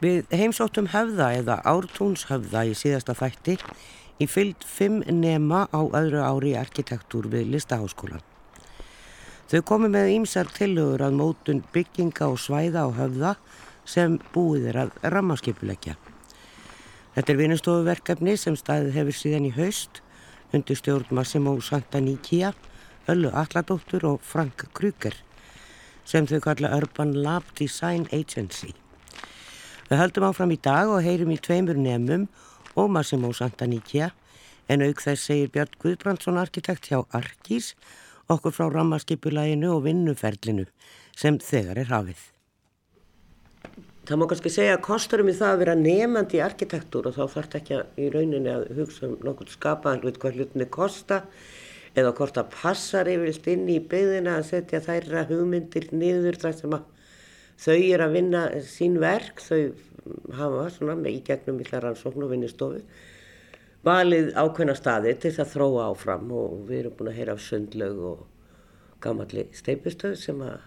Við heimsóttum höfða eða ártúnshöfða í síðasta þætti í fyllt fimm nema á öðru ári arkitektúr við listaháskólan. Þau komi með ímsar tilhugur að mótun bygginga og svæða á höfða sem búið er að rammarskipuleggja. Þetta er vinustofuverkefni sem staðið hefur síðan í haust undir stjórn Massimo Santaníkia, Öllu Alladóttur og Frank Kruger sem þau kalla Urban Lab Design Agency. Við höldum áfram í dag og heyrum í tveimur nefnum og Massimo Santaníkja en auk þess segir Björn Guðbrandsson arkitekt hjá Arkís okkur frá rammarskipulæginu og vinnuferlinu sem þegar er hafið. Það má kannski segja að kosturum í það að vera nefnandi í arkitektúr og þá þarf ekki í rauninni að hugsa um nokkur skapaðan hlut hvað hlutinni kosta eða hvort það passar yfirlt inn í byggðina að setja þærra hugmyndir niður þar sem að þau er að vinna sín verk, þau hafa svona með í gegnum illa rannsókn og vinnistofu valið ákveðna staði til þess að þróa áfram og við erum búin að heyra af sundlaug og gammalli steipustöð sem að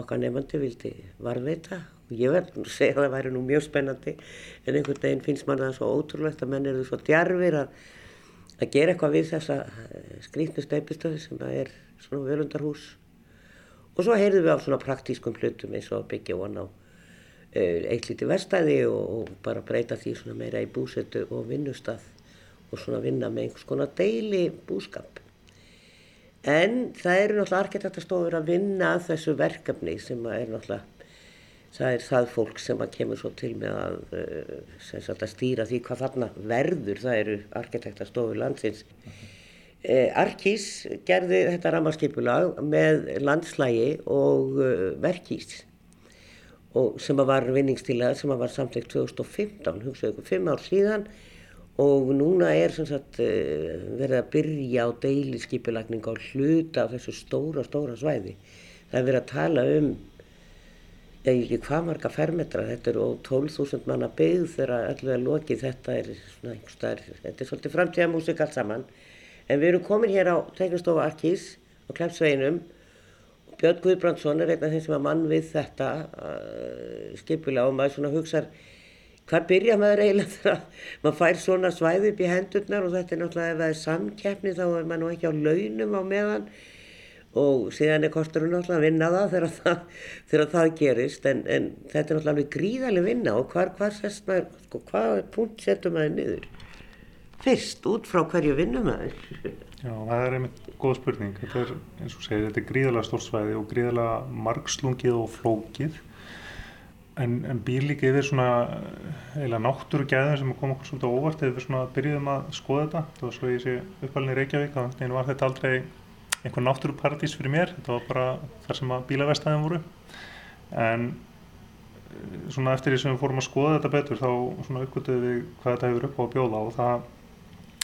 okkar nefandi vildi varveita og ég verður að segja að það væri nú mjög spennandi en einhvern veginn finnst mann það svo ótrúlegt að menn eru svo djarfir að, að gera eitthvað við þessa skrítnu steipustöð sem er svona völundarhús og svo heyrðum við á svona praktískum hlutum eins og byggja von á uh, eitt liti verstaði og, og bara breyta því svona meira í búsetu og vinnustaf og svona vinna með einhvers konar deili búskap. En það eru náttúrulega arkitektastofur að vinna að þessu verkefni sem er náttúrulega, það er það fólk sem að kemur svo til með að, uh, að stýra því hvað þarna verður, það eru arkitektastofur landsins. Eh, Arkís gerði þetta rammarskipulag með landslægi og uh, verkís og sem var vinningstilega sem var samtlegt 2015, hugsaðu ykkur, fimm ár síðan. Og núna er sagt, uh, verið að byrja á deilisskipulagning á hluta á þessu stóra, stóra svæði. Það er verið að tala um, ég veit ekki hvað marga fermetra, þetta eru 12.000 manna byggð þegar allir er lokið, þetta er, svona, þetta er svolítið framtíðamúsik allt saman En við erum komin hér á Teiknastofa Arkís á Klemsveinum og Björn Guðbrandsson er einn af þeim sem er mann við þetta uh, skipulega og maður svona hugsa hvað byrja maður eiginlega þegar maður fær svona svæði upp í hendurnar? Og þetta er náttúrulega ef það er samkeppni þá er maður nú ekki á launum á meðan. Og síðan er kosturinn náttúrulega að vinna það þegar það, þegar það gerist. En, en þetta er náttúrulega gríðarlega vinna. Og sko, hvað punkt setur maður niður? Fyrst út frá hverju vinnumæður? Já, það er einmitt góð spurning. Þetta er, eins og segir, þetta er gríðalega stórsvæði og gríðalega margslungið og flókið en, en býr líka yfir svona eila náttúru gæðum sem kom okkur svolítið óvart eða við svona byrjuðum að skoða þetta. Það var svo í þessi uppalni Reykjavík, þannig var þetta aldrei einhvern náttúruparadís fyrir mér. Þetta var bara þar sem að bílavestæðin voru. En svona eftir því sem við fórum að skoða þetta betur þá svona uppgötuðum við hvað þetta hefur upp á að bjóða og það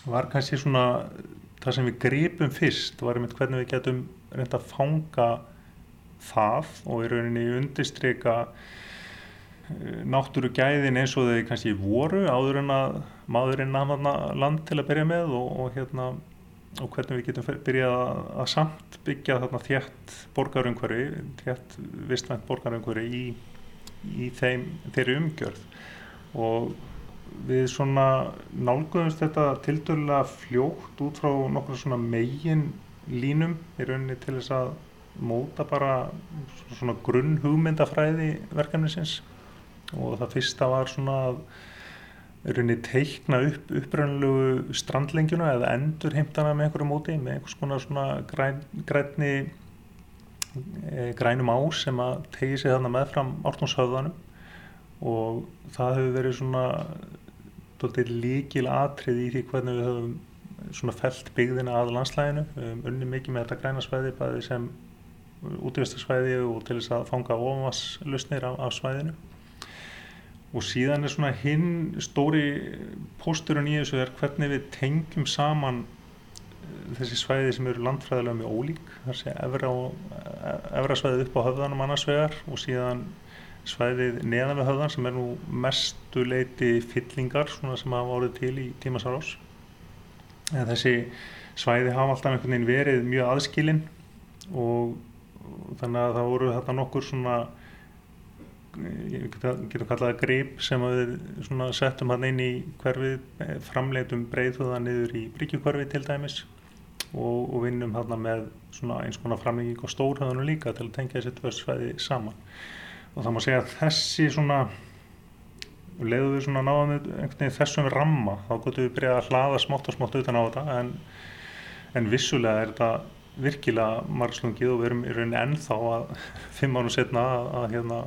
var kannski svona það sem við gripum fyrst var einmitt hvernig við getum reynda að fanga það og í rauninni undistrika eh, náttúru gæðin eins og þau kannski voru áður en að maðurinn nafna land til að byrja með og, og hérna og hvernig við getum byrjað að, að samt byggja þarna þjætt borgarungveri þjætt vistvænt borgarungveri í, í þeim, þeirri umgjörð. Og við svona nálguðumst þetta tildurlega fljótt út frá nokkur svona megin línum í rauninni til þess að móta bara svona grunn hugmyndafræði verkefnisins. Og það fyrsta var svona að rauninni teikna upp uppröðanlegu strandlengjuna eða endur heimtana með einhverju móti með einhvers konar svona græn, grænni e, grænum ás sem að tegi sig þarna meðfram ártónshöfðanum og það hefur verið svona líkil atrið í því hvernig við höfum svona felt byggðina að landslæginu höfum unni mikið með þetta græna svæði bæði sem útvistarsvæði og til þess að fanga ofanvarslusnir af, af svæðinu. Og síðan er svona hinn stóri pósturinn í þessu er hvernig við tengjum saman eh, þessi svæði sem eru landfræðilega með ólík. Þar sé efra, efra svæði upp á höfðanum annars vegar og síðan svæðið neðan við höfðan sem er nú mestu leiti fyllingar sem hafa árið til í tímasarás en þessi svæði hafa alltaf einhvern veginn verið mjög aðskilinn og þannig að það voru þetta nokkur svona getum kallað það grip sem við settum hann inn í hverfið, framleitum breyðhúða niður í Bryggjökvarfi til dæmis og, og vinnum hann með eins konar framlenging á stórhöðunum líka til að tengja þessi tvö svæði saman og það má segja að þessi svona leiðu við svona náðum einhvern veginn þessum ramma þá gotum við byrjað að hlaða smátt og smátt utan á þetta en, en vissulega er þetta virkilega margslungið og við erum í rauninni ennþá að fimm ánum setna að, að, hérna,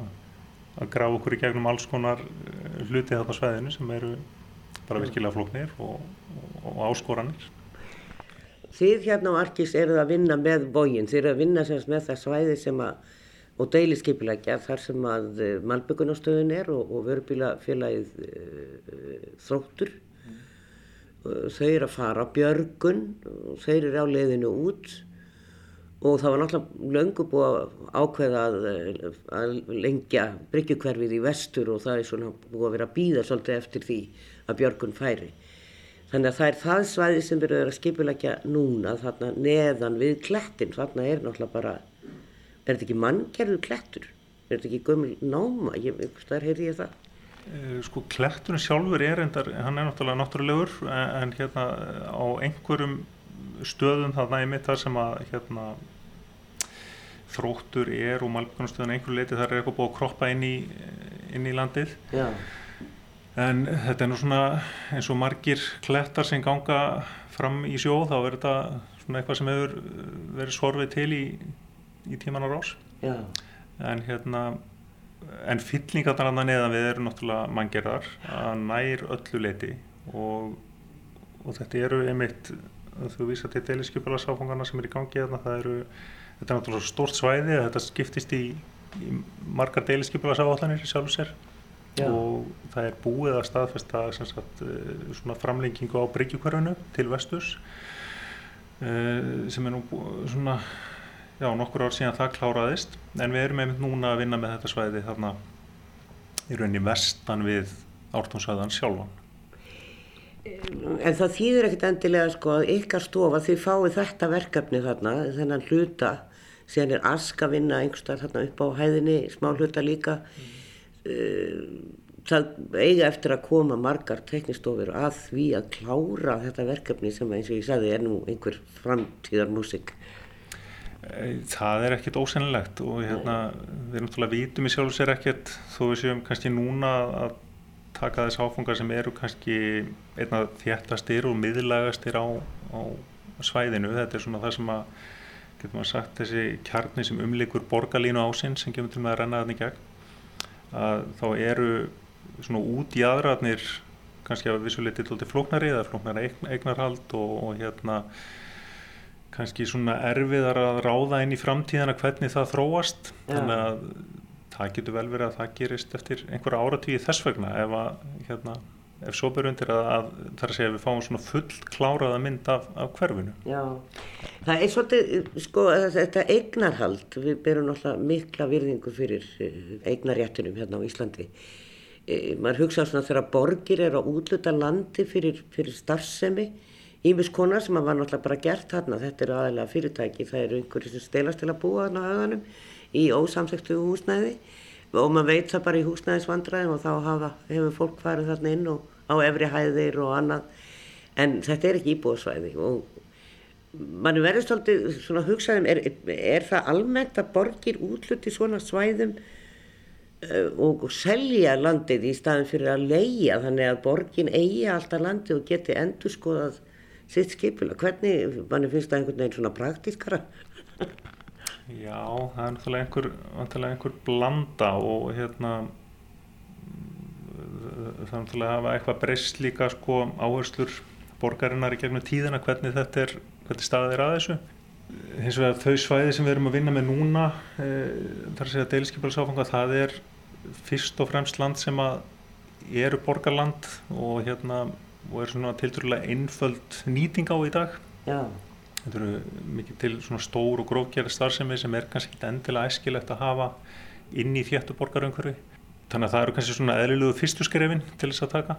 að grafa okkur í gegnum alls konar eh, hluti þetta sveðinu sem eru bara virkilega flóknir og, og, og áskoranir. Þið hérna á Arkís eruð að vinna með bógin, þið eruð að vinna semst með það svæði sem að og deiliskypilegja þar sem að eh, malbyggunastöðun er og, og vörubílafélagið e, þróttur. Mm. þau eru að fara á björgun og þau eru á leiðinu út. Og það var náttúrulega löngu búið að ákveða að, að lengja bryggjukverfið í vestur og það er svona búið að vera að býða svolítið eftir því að björgun færi. Þannig að það er það svæði sem verður að skipilegja núna þarna neðan við klettin þarna er náttúrulega bara er þetta ekki mannkerður klettur? Er þetta ekki gömul náma? Þar heyrði ég það. Eh, sko kletturinn sjálfur er endar, hann er náttúrulega náttúrulegur en hérna á einhverjum stöðum það næmi þar sem að hérna þróttur er og malbjörnustöðun einhverju leiti þar er eitthvað búið að kroppa inn í, inn í landið. Já. En þetta er nú svona eins og margir klettar sem ganga fram í sjó þá er þetta svona eitthvað sem hefur verið sorfið til í í tímanar ás en hérna en fyllingarnar annað neðan við eru náttúrulega manngerðar að nær öllu leiti og, og þetta eru einmitt þú vísa til deliskjöpulasáfangarna sem er í gangi þarna, það eru þetta er náttúrulega stórt svæði þetta skiptist í, í margar deliskjöpulasáfanir sjálf sér. Já. og það er búið að staðfesta sagt, eh, svona framlengingu á Bryggjukvarðinu til vestus eh, sem er nú svona já, nokkur ár síðan það kláraðist. En við erum einmitt núna að vinna með þetta svæði þarna í rauninni vestan við ártónsvæðan sjálfan. En það þýðir ekkit endilega sko að ykkar stofa því fáið þetta verkefni þarna þennan hluta. Síðan er ask að vinna einhverstað þarna upp á hæðinni smá hluta líka. Mm. það eiga eftir að koma margar teknistofur að því að klára þetta verkefni sem eins og ég sagði er nú einhver framtíðar músik Það er ekkert ósennilegt og hérna, við náttúrulega vítum í sjálf sér ekkert þó við séum kannski núna að taka þess áfungar sem eru kannski einna þjættastir og miðlagastir á, á svæðinu. Þetta er svona það sem að, getur maður sagt, þessi kjarni sem umlikur borgarlínu ásinn sem kemur til með að renna þarna í gegn. Að þá eru svona út í aðræðnir kannski að vissuleiti til flóknari eða flóknari eignarhald og, og hérna kannski svona erfiðar að ráða inn í framtíðana hvernig það þróast. Ja. þannig að það getur vel verið að það gerist eftir einhverja áratíði þess vegna ef að hérna, ef svo byrjum undir að, að það er að segja við fáum svona full kláraða mynd af, af hverfinu. Já, það er svolítið sko þetta eignarhald við byrjum náttúrulega mikla virðingu fyrir eh, eignarjættunum hérna á Íslandi. E, maður hugsa svona þegar borgir er að útluta landi fyrir, fyrir starfsemi Ímiskonar sem var náttúrulega bara gert þarna, þetta eru aðalega fyrirtæki, það eru einhverju sem stelast til að búa þarna á öðanum í ósamsæktu húsnæði. Og maður veit það bara í húsnæðisvandræðum og þá hafa, hefur fólk farið þarna inn og á efri hæðir og annað. En þetta er ekki íbúðsvæði og mann verður svolítið svona hugsaðum, er, er það almennt að borgir útluti svona svæðum uh, og selja landið í staðin fyrir að leia þannig að borgin eigi alltaf landið og geti endur skoðað sitt skipula. Hvernig, manni finnst það einhvern veginn svona praktískara? Já, það er náttúrulega einhver, einhver blanda og hérna það er náttúrulega að hafa eitthvað breyst líka sko áherslur borgarinnar í gegnum tíðina hvernig þetta er, hvernig staðið er að þessu. Hins vegar þau svæði sem við erum að vinna með núna, e, þar að segja deilskipalsáfanga, það er fyrst og fremst land sem að eru borgarland og hérna og er svona tilturlega einföld nýting á í dag. Já. þetta eru mikið til svona stór og grófgerð starfsemi sem er kannski ekki endilega æskilegt að hafa inn í þéttu borgaröngurvi þannig að það eru kannski svona eðlilegu fyrstu skrefin til þess að taka.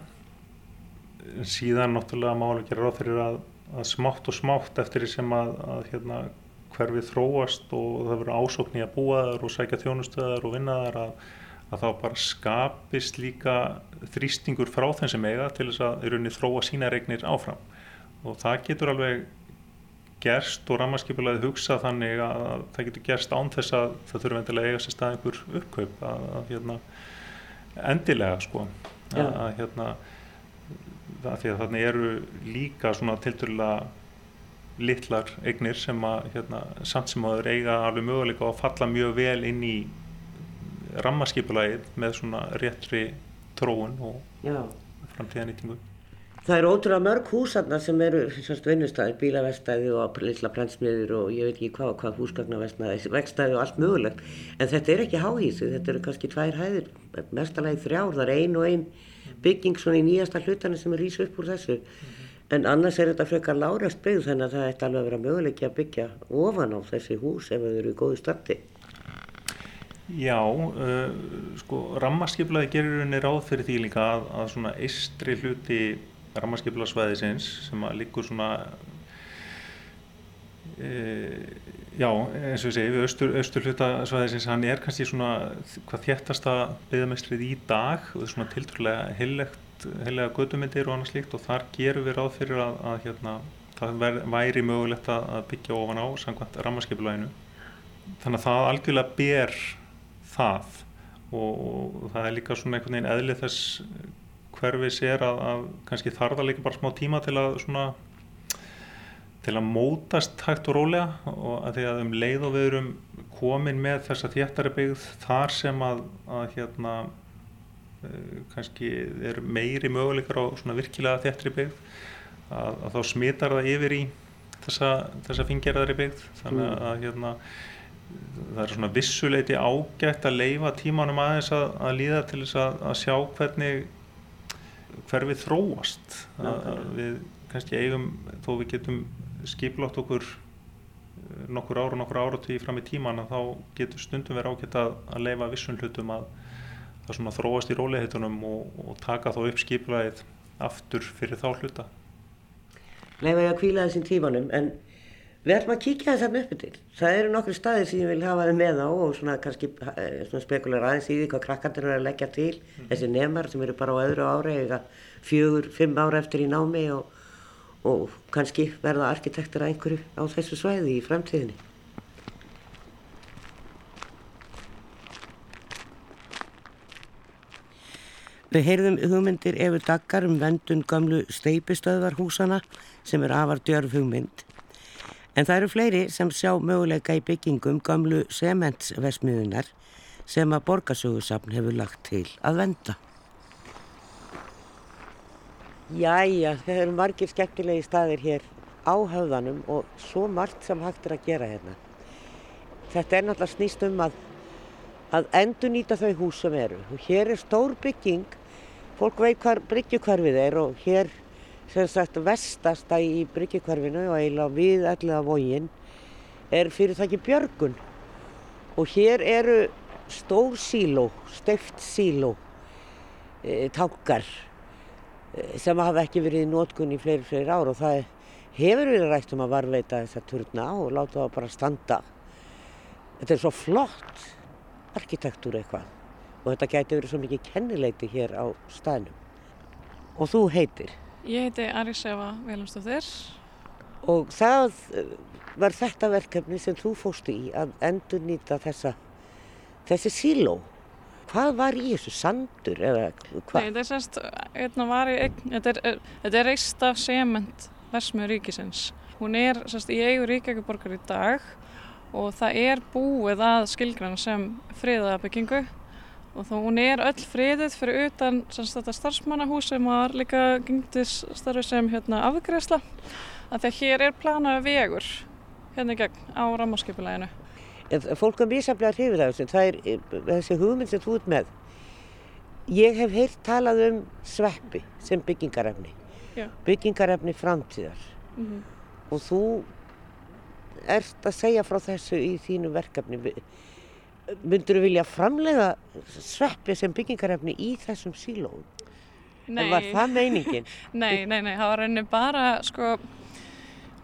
Síðan náttúrulega máli gera ráð fyrir að, að smátt og smátt eftir því sem að, að hérna, hverfið þróast og það verður ásókn í að búa þar og sækja þjónustöðar og vinna þar að, að þá bara skapist líka þrýstingur frá þeim sem eiga til þess að í rauninni þróa sína regnir áfram. Og það getur alveg gerst og rammarskipulegði hugsa þannig að það getur gerst án þess að það þurfa endilega eiga sér stað einhver uppkaup að, að hérna, endilega sko. Að, að hérna að því að þannig eru líka svona tilturlega litlar eignir sem að hérna, samt sem að þeir eiga alveg möguleika að falla mjög vel inn í rammarskipulegið með svona réttri tróun og framtíðanýtingu Það eru ótrúlega mörg húsarna sem eru vinnustæði, bílavestæði og litla prentsmiður og ég veit ekki hvað, hvað húsgagnavestæði, vekstæði og allt mögulegt. En þetta er ekki háhísu, þetta eru kannski tvær hæðir, mestalagi þrjár, það er ein og ein bygging svona í nýjasta hlutanu sem er rýs upp úr þessu. En annars er þetta frekar lárast byggð þannig að það ætti alveg að vera möguleiki að byggja ofan á þessi hús ef þau eru í góðu starti. Já, uh, sko, rammarskiplaði gerir henni ráð fyrir því líka að, að svona eistri hluti rammarskiplarsvæðisins sem að líkur svona e, já, eins og ég segi austur, austur hlutasvæðisins hann er kannski svona hvað þjættasta byggðamestrið í dag og svona tiltrúlega heilega gödumindir og annað slíkt og þar gerum við ráð fyrir að, að hérna, það væri mögulegt að byggja ofan á samkvæmt rammarskiplaðinu þannig að það algjörlega ber það. Og, og það er líka svona einhvern veginn eðlið þess hverfis er að, að kannski þarf það líka bara smá tíma til að svona til að mótast hægt og rólega. Og að því að um leið og við erum komin með þessa þéttari byggð þar sem að, að hérna uh, kannski er meiri möguleikar á svona virkilega þéttri byggð að, að þá smitar það yfir í þessa, þessa fingerðari byggð. Þannig mm. að hérna það er svona vissuleiti ágætt að leifa tímanum aðeins að, að líða til þess að sjá hvernig hverfið þróast. Við kannski eigum þó við getum skiplátt okkur eh, nokkur ára og nokkur ára til fram í tíman þá getur stundum verið ágætt að, að leifa vissum hlutum að, að þróast í róleihitunum og, og taka þá upp skiplæðið aftur fyrir þá hluta. Leifa ég að kvíla þessum tímanum en Við ætlum að kíkja þess að upp til. Það eru nokkru staðir sem ég vil hafa þið með á og svona kannski eh, svona spekular aðeins í því hvað krakkandir eru að leggja til. Mm. Þessi nefnar sem eru bara á öðru ári eða fjögur, fimm ára eftir í námi og, og kannski verða arkitektur að einhverju á þessu svæði í framtíðinni. Við heyrðum hugmyndir efur dagar um vendun gamlu steipistöðvarhúsana sem er afar djörf hugmynd En það eru fleiri sem sjá möguleika í byggingum gamlu sementsvesmiðunar sem að borgarsögursafn hefur lagt til að venda. Jæja, það eru margir skemmtilegi staðir hér á höfðanum og svo margt sem hægt er að gera hérna. Þetta er náttúrulega snýst um að, að endur nýta þau hús sem eru. Og hér er stór bygging, fólk veit hvað bryggjukvarfið er og hér sem sagt vestasta í Bryggjukvarfinu og eiginlega við allega vógin er fyrir það ekki björgun. Og hér eru stór síló, steift síló e, tankar e, sem hafa ekki verið í nótkunni í fleiri, fleiri ár. Og það hefur verið rætt um að varveita þessa turna og láta það bara standa. Þetta er svo flott arkitektúr eitthvað. Og þetta gæti verið svo mikið kennileiti hér á staðnum. Og þú heitir Ég heiti Arísefa Viljámsdóttir. Og það eh, var þetta verkefni sem þú fóstu í að endur nýta þessa, þessi síló. Hvað var í þessu? Sandur eða hvað? Nei, þetta sérst, var ég, þetta er, þetta er reist af sement versmiður ríkisins. Hún er sérst í eigu ríkjækuborgar í dag og það er búið að skilgrann sem friðabyggingu og þá hún er öll friðið fyrir utan semst, þetta starfsmannahús sem var líka gengtis starfi sem hérna, afgreðsla að því að hér er planaðu vegur hérna í gegn á rammarskipuleginu. Fólk er mjög samlega hrifið af þessu, það er eh, þessi hugmynd sem þú ert með. Ég hef heilt talað um sveppi sem byggingarefni, Já. byggingarefni framtíðar mm -hmm. og þú ert að segja frá þessu í þínu verkefni myndur þú vilja framlega sveppi sem byggingarefni í þessum sílóum? Nei. En var það meiningin? nei, nei, nei, það var rauninni bara, sko,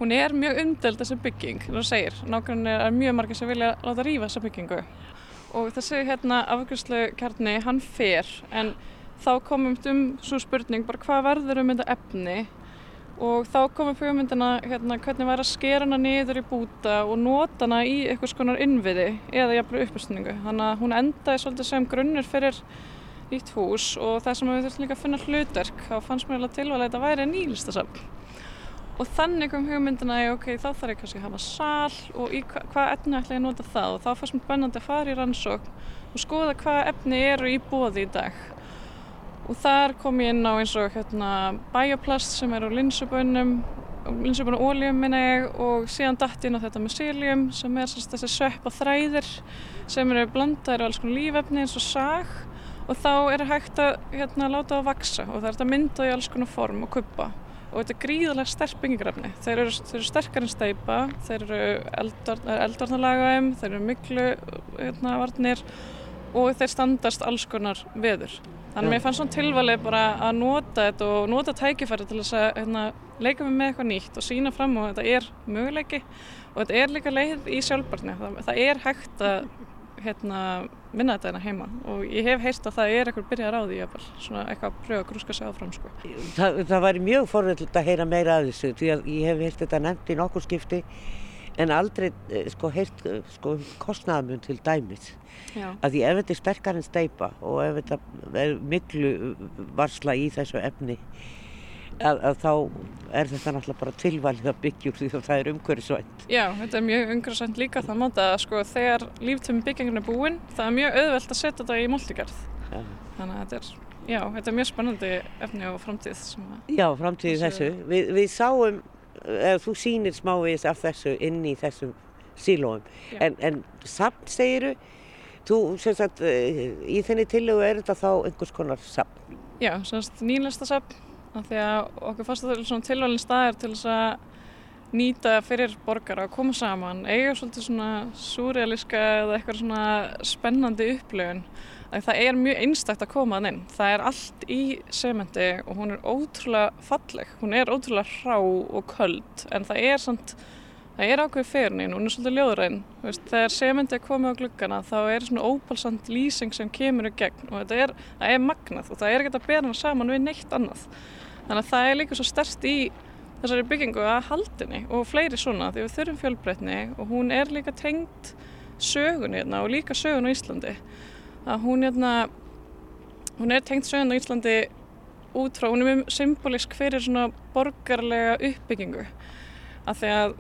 hún er mjög umdöld þessi bygging, þú segir, nákvæmlega er mjög margir sem vilja láta rýfa þessa byggingu og þessi hérna afgjörðslu kjarni hann fer en þá komum við um svo spurning bara hvað verður um þetta efni og þá komum við hugmyndina hérna hvernig væri að skera hana niður í búta og nota hana í eitthvað skonar innviði eða jafnveg uppusningu þannig að hún endaði svolítið sem grunnur fyrir nýtt hús og það sem við þurftum líka að finna hlutverk þá fannst mér alveg tilvæg að þetta væri nýlistasafn og þannig kom hugmyndina að ok, þá þarf ég kannski að hafa sal og í hva, hvað efni ætla ég að nota það og þá fannst mér bennandi að fara í rannsókn og skoða hvað efni eru í bóði í dag og þar kom ég inn á eins og hérna bioplast sem er á linsubönnum linsubönnum óljum minna ég og síðan dætt inn á þetta með síljum sem er þessi svepp og þræðir sem eru blandaðir á alls konar lífefni eins og sag og þá er hægt að hérna, láta það að vaksa og það er að mynda í alls konar form og kuppa og þetta er gríðarlega sterk byggingrafni. Þeir þeir eru sterkar en steipa, þeir eru eldvarnalagaðum, þeir eru miklu hérna, varnir og þeir standast alls konar veður. Þannig að mér fannst svona tilvalið bara að nota þetta og nota tækifæri til þess að hérna, leika mig með eitthvað nýtt og sína fram og þetta er möguleiki og þetta er líka leið í sjálfbarni. Það, það er hægt að hérna, vinna þetta hérna heima og ég hef heist að það er eitthvað byrjar á því að svona eitthvað að pröfa að grúska sig áfram sko. Það, það væri mjög forvöld að heyra meira af þessu því að ég hef heist þetta nefnt í nokkur skipti en aldrei sko heist sko kostnaðamun til dæmis Já. að því ef þetta er sterkar en steipa og ef þetta er miklu varsla í þessu efni að, að þá er þetta náttúrulega bara tilvalið að byggja úr því að það er umhverfisvænt. Já, þetta er mjög umhverfisvænt líka það máta að sko þegar líftum byggingin er búinn það er mjög auðvelt að setja þetta í multigarð. Já. Þannig að þetta er, já, þetta er mjög spennandi efni og framtíð. Já, framtíð þessu. Við, við sáum, eða þú sýnir smávegis af þessu inn í þessum sílóum. En, en samt segiru, þú, sem sagt, í þenni tillögu er þetta þá einhvers konar samt? Já, semst nýlesta samt af því að okkur svona tilvægin staðir til þess að nýta fyrir borgar að koma saman eiga svolítið svona súrealíska eða eitthvað svona spennandi upplöfun það er mjög einstakt að koma að inn. Það er allt í sementi og hún er ótrúlega falleg. Hún er ótrúlega hrá og köld en það er samt það er ákveð fyrnin, hún er svolítið ljóðræn. Þegar sementi er komið á gluggana þá er svona ópalsand lýsing sem kemur í gegn. Og þetta er, er magnað og það er ekkert að bera hann saman við neitt annað. Þannig að það er líka svo stærst í þessari byggingu að haldinni og fleiri svona því við þurfum fjölbreytni og hún er líka tengt sögun hérna og líka sögun á Íslandi. Að hún, hérna, hún er tengt sögun á Íslandi út frá, hún er mjög symbolísk fyrir svona borgarlega uppbyggingu. Að því að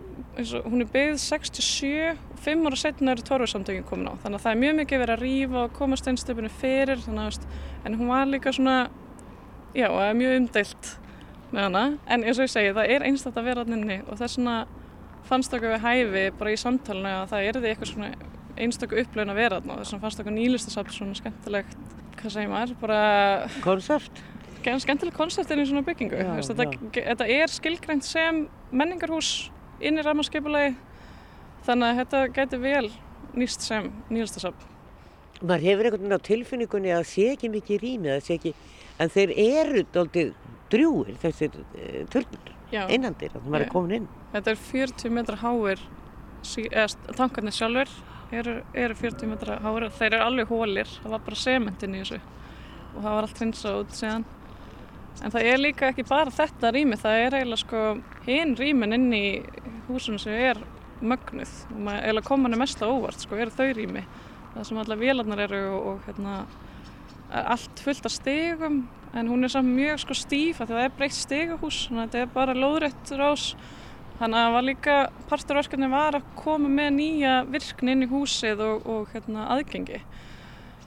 hún er byggð 67 og 5 ára setna eru torfarsamtökin komin á. Þannig að það er mjög mikið verið að rýfa og komast einstöpunni fyrir. Þannig að en hún var líka svona já, mjög umdeilt með hana, en eins og ég segi, það er einstakta hann og þess vegna fannst okkur við hæfi bara í samtalenu að það er því eitthvað svona einstakku upplöfun að vera hann og þess vegna fannst okkur nýlistasamt svona skemmtilegt, hvað segir maður, bara... Koncept? Skemmtileg konceptin í svona byggingu, já, Vist, þetta, þetta er skilgrænt sem menningarhús inn í rammarskipulagi, þannig að þetta getur vel nýst sem nýlistasamt. Maður hefur einhvern veginn á tilfinningunni að sé ekki mikið rými, það sé ekki en þeir eru doldið drjúir þessir uh, törnur innandir að það var komin inn. Þetta er 40 metra háir tankarnir sjálfur eru, eru 40 metra háir. Þeir eru alveg hólir, það var bara sementin í þessu. Og það var allt hrinsað út síðan. En það er líka ekki bara þetta rými, það er eiginlega sko hinn rýmin inn í húsunum sem er mögnuð. Og maður eiginlega koman er mest á óvart sko, eru þau rými. Það sem alla vélarnar eru og, og hérna allt fullt af stegum en hún er samt mjög sko stíf það er breytt stegahús þannig að þetta er bara lóðrætt rás þannig að það var líka parturverkefni var að koma með nýja virkni inn í húsið og, og hérna, aðgengi.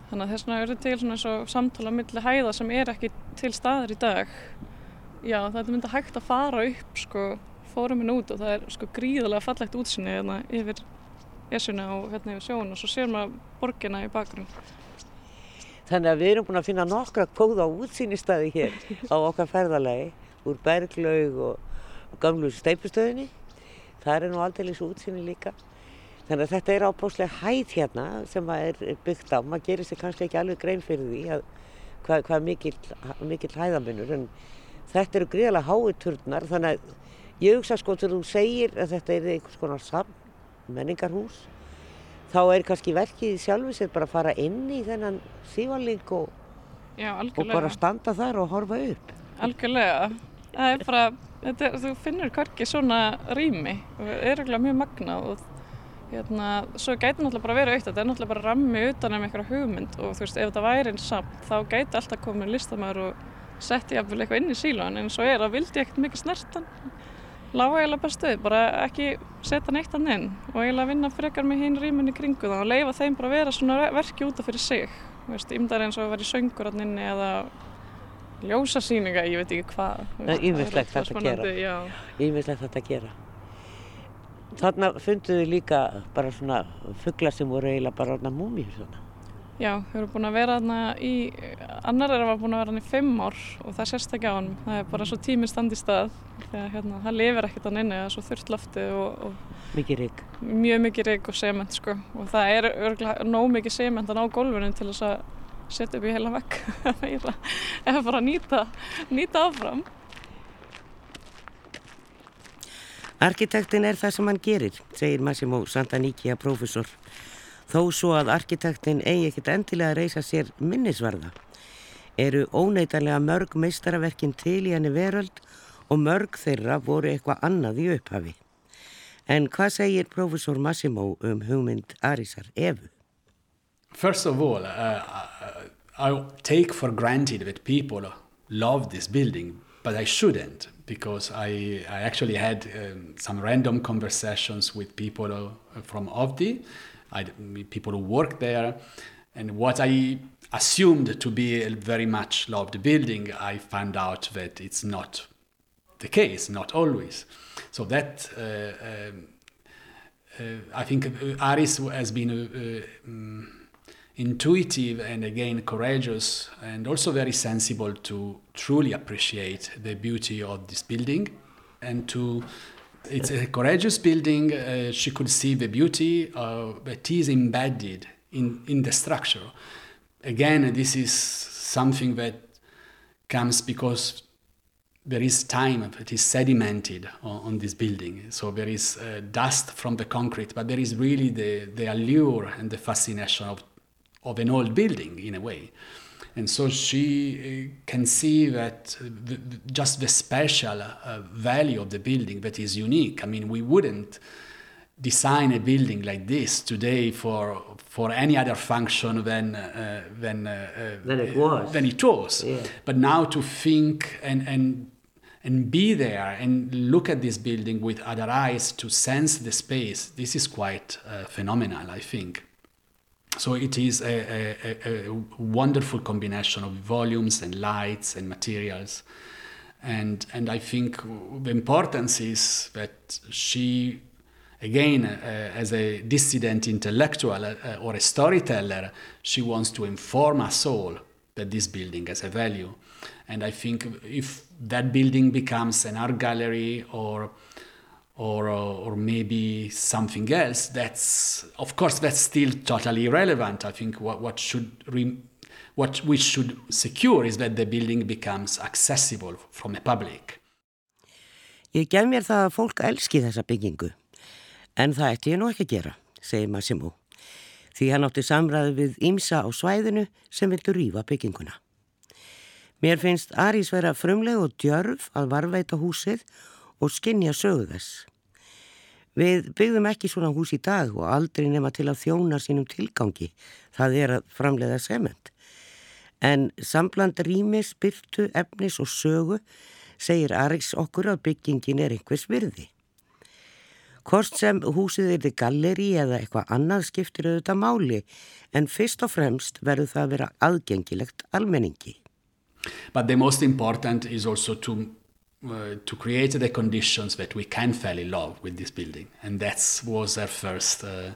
Þannig að þess vegna eru til svona eins og samtala millir hæða sem er ekki til staðar í dag. Já þetta myndi hægt að fara upp sko fóruminn út og það er sko gríðarlega fallegt útsinni hérna, yfir esuna og hérna yfir sjón og svo sér maður borgina í bakgrunn. Þannig að við erum búin að finna nokkra kóða útsýnistæði hér á okkar ferðalagi úr berglaug og gamlu steipustöðinni. Það er nú aldrei svo útsýni líka. Þannig að þetta er ábúslega hæð hérna sem er byggt á. Maður gerir sér kannski ekki alveg grein fyrir því að hvað, hvað mikill, mikill hæðamunur. En þetta eru gríðarlega hái turnar þannig að ég hugsa sko til þú segir að þetta er einhvers konar menningarhús þá er kannski verkið sjálfur sér bara að fara inn í þennan sívaling og, og bara standa þar og horfa upp. Algjörlega. Það er bara, þetta þú finnur hverki svona rými og það er eiginlega mjög magnað og hérna, svo gæti náttúrulega bara verið aukt, þetta er náttúrulega bara rammi utan um einhverja hugmynd og þú veist, ef þetta væri einn samt þá gæti alltaf komið listamæður og setti jafnvel eitthvað inn í sílóan en svo er að vildi ekkert mikið snertan. Lága eiginlega bara stöð, bara ekki setja neitt hann inn og eiginlega vinna frekar með hinn rýmunni kringu það og leifa þeim bara að vera svona verki útaf fyrir sig. Þú veist, ymdar eins og að vera í söngur ljósasýninga, ég veit ekki hvað. ótrúlega hægt að gera. Ímislegt þetta að gera. Þarna funduðu líka bara svona fuggla sem voru eiginlega bara orðna múmíur svona. já, við erum búin að vera þarna í, annar er að vera búin að vera hann í fimm ár og það sést ekki á hann, það er bara svo tíminn standi stað, þegar hérna, það lifir ekkert hann inni, það er svo þurrt loftið og, og Mikið rigg. mjög mikið reik og sement sko og það er örgulega nóg mikið sement á gólfinu til þess að setja upp í heila vekk eða bara nýta, nýta áfram. Arkitektin er það sem hann gerir, segir Massimo Santanikia prófessor. Þó svo að arkitektin eigi ekkert endilega að reysa sér minnisvarða. Eru óneitanlega mörg meistaraverkin til í henni veröld og mörg þeirra voru eitthvað annað í upphafi. En hvað segir prófessor Massimo um hugmynd Arisar Evu? First of all, uh, I take for granted that people love this building, but I shouldn't because I, I actually had um, some random conversations with people uh, from OVDI, I, people who work there, and what I assumed to be a very much loved building, I found out that it's not the case, not always. So that uh, um, uh, I think Aris has been uh, um, intuitive and again courageous and also very sensible to truly appreciate the beauty of this building and to it's a courageous building uh, she could see the beauty uh, that is embedded in, in the structure again this is something that comes because there is time that is sedimented on, on this building. So there is uh, dust from the concrete, but there is really the, the allure and the fascination of, of an old building in a way. And so she uh, can see that the, just the special uh, value of the building that is unique. I mean, we wouldn't design a building like this today for for any other function than uh, than uh, Than it was. Than it was. Yeah. But now to think and and and be there and look at this building with other eyes to sense the space. This is quite uh, phenomenal, I think. So it is a, a, a wonderful combination of volumes and lights and materials. And, and I think the importance is that she, again, uh, as a dissident intellectual uh, or a storyteller, she wants to inform us all that this building has a value. And I think if that building becomes an art gallery or or or maybe something else, that's of course that's still totally irrelevant. I think what what should re, what we should secure is that the building becomes accessible from a public. Ég gef mér það að fólk elski þessa byggingu, en það ætti ég nú ekki að gera, segir Massimo, því hann átti samræði við Ímsa á svæðinu sem vildu rýfa bygginguna. Mér finnst Arís vera frumleg og djörf að varveita húsið og skinja sögu þess. Við byggðum ekki svona hús í dag og aldrei nema til að þjóna sínum tilgangi, það er að framleiða sement. En sambland rýmis, byrtu, efnis og sögu segir Arís okkur að byggingin er einhvers virði. Hvort sem húsið er þið galleri eða eitthvað annað skiptir auðvitað máli en fyrst og fremst verður það að vera aðgengilegt almenningi. But the most important is also to uh, to create the conditions that we can fall in love with this building, and that was her first. Uh,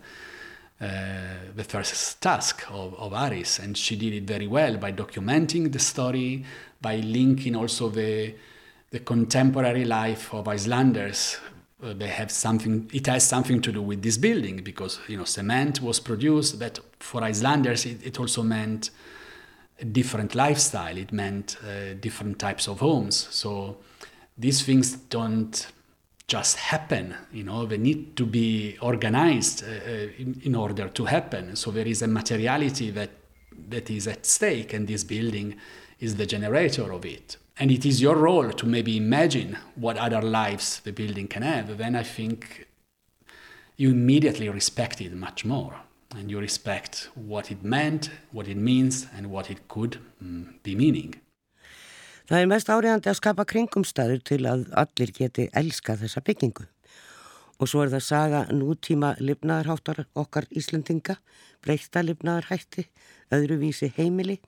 uh, the first task of, of Aris, and she did it very well by documenting the story, by linking also the the contemporary life of Icelanders. Uh, they have something. It has something to do with this building because you know cement was produced. That for Icelanders, it, it also meant a different lifestyle. It meant uh, different types of homes. So these things don't just happen. You know, they need to be organized uh, uh, in, in, order to happen. So there is a materiality that that is at stake, and this building is the generator of it. And it is your role to maybe imagine what other lives the building can have. Then I think you immediately respect it much more, and you respect what it meant, what it means, and what it could mm, be meaning. Það er mest áriðandi að skapa kringumstæður til að allir geti elska þessa byggingu. Og svo er það saga nútíma lifnaðarháttar okkar Íslandinga, breyta lifnaðarhætti, öðruvísi heimili.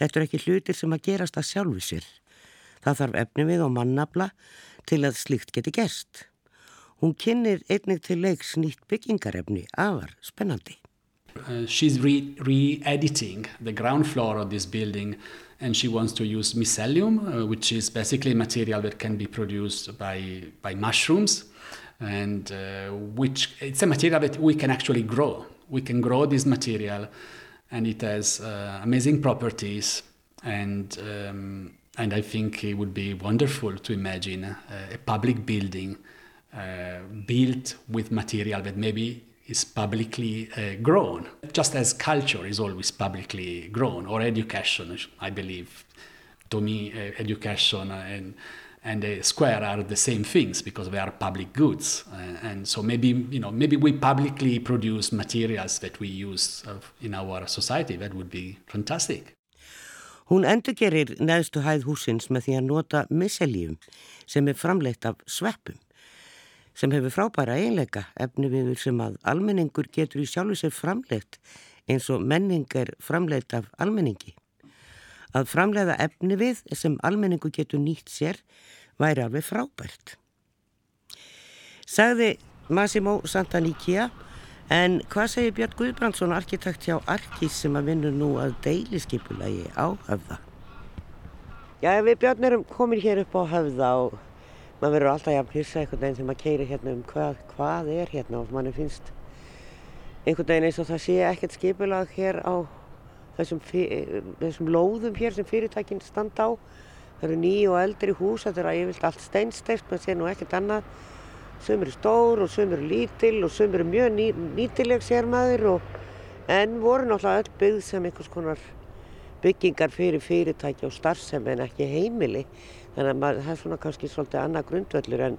Þetta er ekki hlutir sem að gerast að sjálfu sér. Það þarf efni við og mannabla til að slíkt geti gerst. Hún kynir einnig til leiks nýtt byggingarefni afar spennandi. Uh, she's re-editing the ground floor of this building and she wants to use mycelium, uh, which is basically a material that can be produced by, by mushrooms, and uh, which it's a material that we can actually grow. We can grow this material, and it has uh, amazing properties, and um, and I think it would be wonderful to imagine a public building uh, built with material that maybe is publicly uh, grown, just as culture is always publicly grown, or education, I believe. To me, uh, education and and the square are the same things because they are public goods, uh, and so maybe you know maybe we publicly produce materials that we use in our society. That would be fantastic. Hún endurgerir neðstu hæð húsins með því að nota myselíum sem er framleitt af sveppum. Sem hefur frábæra einleika efniviður sem að almenningur getur í sjálfu sér framleitt eins og menning er framleitt af almenningi. Að framleiða efnivið sem almenningu getur nýtt sér væri alveg frábært. Sagði Massimo Santaníkja en hvað segir Björn Guðbrandsson arkitekt hjá Arkís sem að vinna nú að deiliskeipulagi á höfða? Já, við Björn erum komin hér upp á höfða og maður verður alltaf jafn hissa einhvern veginn þegar maður keirir hérna um hvað, hvað er hérna og manni finnst einhvern veginn eins og það sé ekkert skipulag hér á þessum, þessum lóðum hér sem fyrirtækinn standa á. Það eru ný og eldri hús, þetta er að yfirlt allt steinsteift, maður sé nú ekkert annað. Sum eru stór og sum eru lítil og sum eru mjög ný, nýtileg sér maður og en voru náttúrulega öll byggð sem einhvers konar byggingar fyrir fyrirtæki og starfsemi en ekki heimili þannig að maður, það er svona kannski svolítið annað grundvöldur en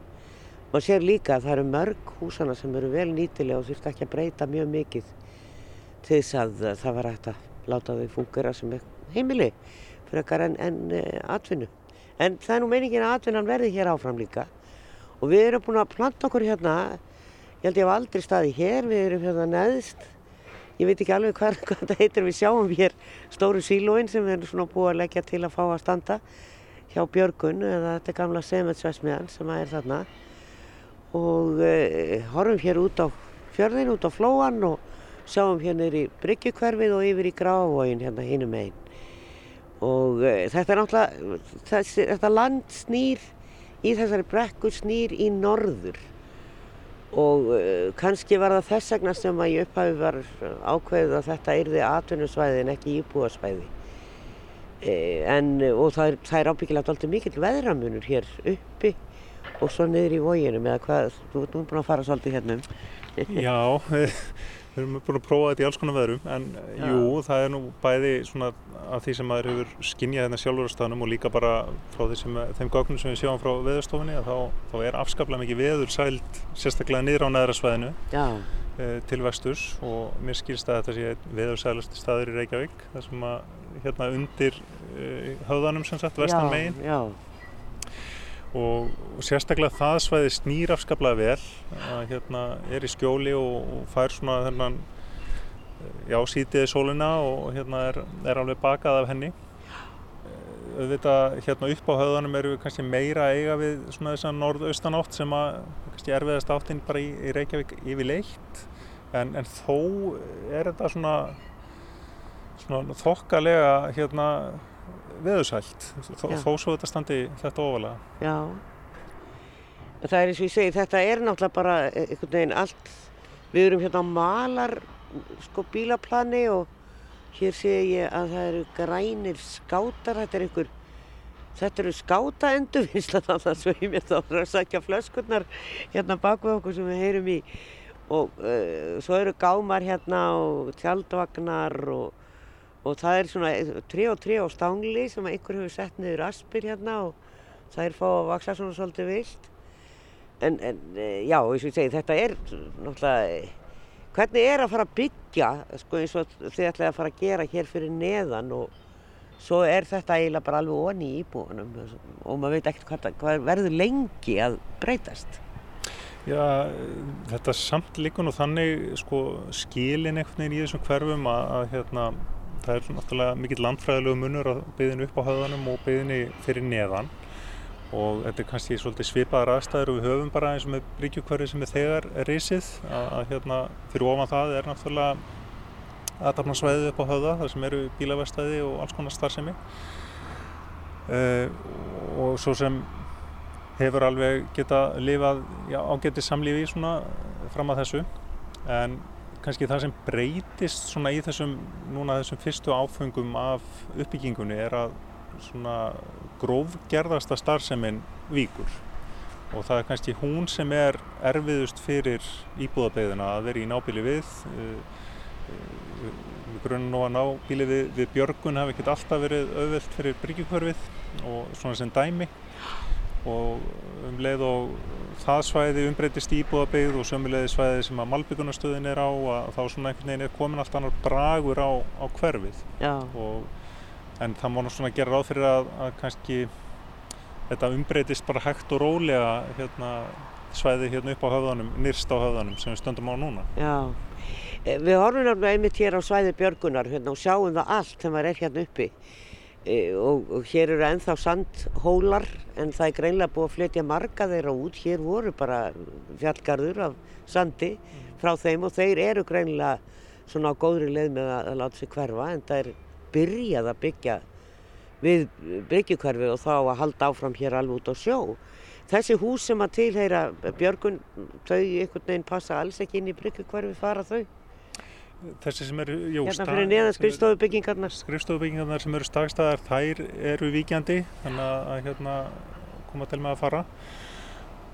maður sér líka að það eru mörg húsana sem eru vel nýtilega og þurft ekki að breyta mjög mikið til þess að það var hægt að láta þau fungera sem heimili fyrir ekkar en, en uh, atvinnu. En það er nú meiningin að atvinnan verði hér áfram líka. Og við erum búin að planta okkur hérna, ég held ég hef aldrei staði hér, við erum hérna neðst, ég veit ekki alveg hvað, hvað þetta heitir, við sjáum hér stóru sílóin sem við erum svona búin að leggja til að fá að standa hjá Björgun eða þetta er gamla sementsvæsmiðan sem er þarna. Og e, horfum hér út á fjörðin, út á flóan og sjáum hérna í Bryggjukverfið og yfir í Grávóin hérna hinnum einn og e, þetta er náttúrulega þessi, þetta land snýr í þessari brekku snýr í norður. Og e, kannski var það þess vegna sem að ég upphafi var ákveðið að þetta yrði atvinnusvæði en ekki íbúasvæði en, og það er, það er ábyggilega alltaf mikill veðramunur hér uppi og svo niður í vóginum eða hvað, þú ert nú búin að fara svolítið hérna um Já, við erum búin að prófa þetta í alls konar veðrum en Já. jú, það er nú bæði svona af því sem maður hefur skinnjað hérna sjálfur á staðnum og líka bara frá sem, þeim gögnum sem við sjáum frá veðurstofunni þá, þá er afskaplega mikið veður sælt sérstaklega niður á neðra svæðinu e, til vesturs og mér skilst að þetta sé veðursælasti staður í Reykjavík þar sem að hérna undir uh, höfðanum sem sagt, vestan já, megin. já. Og, og sérstaklega það svæði snýr afskaplega vel að hérna er í skjóli og, og fær svona þennan já, sítiði sólina og hérna er, er alveg bakað af henni. Auðvitað hérna upp á höfðanum eru við kannski meira eiga við svona þess að norðaustan átt sem að kannski erfiðast áttinn bara í, í Reykjavík yfirleitt. En, en þó er þetta svona svona þokkalega hérna veðusælt þó, þó svo þetta standi þetta ofalega. Já, það er eins og ég segi þetta er náttúrulega bara einhvern veginn allt, við erum hérna á malar sko bílaplani og hér sé ég að það eru grænir skátar, þetta er einhver Þetta eru skáta endurvinnslan alltaf svo ég mér þá að sækja flöskurnar hérna bak við okkur sem við heyrum í. Og uh, svo eru gámar hérna og tjaldvagnar og, og það er svona trí og trí á stángli sem einhver hefur sett niður aspir hérna og það er fá að vaksa svona svolítið vilt en, en uh, já, eins og ég segi, þetta er náttúrulega hvernig er að fara að byggja sko eins og þið ætlaði að fara að gera hér fyrir neðan og svo er þetta eiginlega bara alveg onni í íbúinum og maður veit ekkert hvað, hvað verður lengi að breytast. Já, þetta samt líka nú þannig sko skilin veginn í þessum hverfum að, að hérna, það er náttúrulega mikill landfræðilegu munur að byggðinu upp á höfðanum og byggðinu fyrir neðan. Og þetta er kannski svolítið svipaðar aðstæður og við höfum bara eins og með ríkjukverfi sem er þegar risið. Að, að hérna fyrir ofan það er náttúrulega aðdarnarsvæðið upp á höfða þar sem eru bílavestæði og alls konar starfsemi. Uh, og svo sem hefur alveg geta lifað ágætið samlífi fram að þessu. En kannski það sem breytist svona í þessum núna þessum fyrstu áfengum af uppbyggingunni er að svona grófgerðasta starfseminn víkur. Og það er kannski hún sem er erfiðust fyrir íbúðabeyðina að vera í nábíli við við grunum nú að ná bíli við, við Björgun hafi ekkert alltaf verið auðvelt fyrir bryggjukörfið og svona sem dæmi og um leið og það svæði umbreytist íbúðabeyð og sömuleiði svæði sem að Malbyggunastöðin er á að þá svona einhvern veginn er komin allt annar bragur á, á hverfið. Og, en það má svona gera ráð fyrir að, að kannski þetta umbreytist bara hægt og rólega hérna, svæði hérna upp á höfðanum, nýrst á höfðanum sem við stöndum á núna. Já. Eh, við horfum náttúrulega einmitt hér á svæði Björgunar hérna, og sjáum það allt sem er hérna uppi og, og hér eru enþá sandhólar en það er greinlega búið að flytja marga þeirra út. Hér voru bara fjallgarður af sandi frá þeim og þeir eru greinlega svona á góðri leið með að, að láta sig hverfa en það er byrjað að byggja við byggjukverfi og þá að halda áfram hér alveg út á sjó. Þessi hús sem að tilheyra Björgun, þau einhvern veginn passa alls ekki inn í byggjukverfi, fara þau? Þessi sem eru hérna fyrir neðan skrifstofubyggingarnar. skrifstofubyggingarnar sem eru stagstæðar þær eru víkjandi þannig að hérna, koma til með að fara.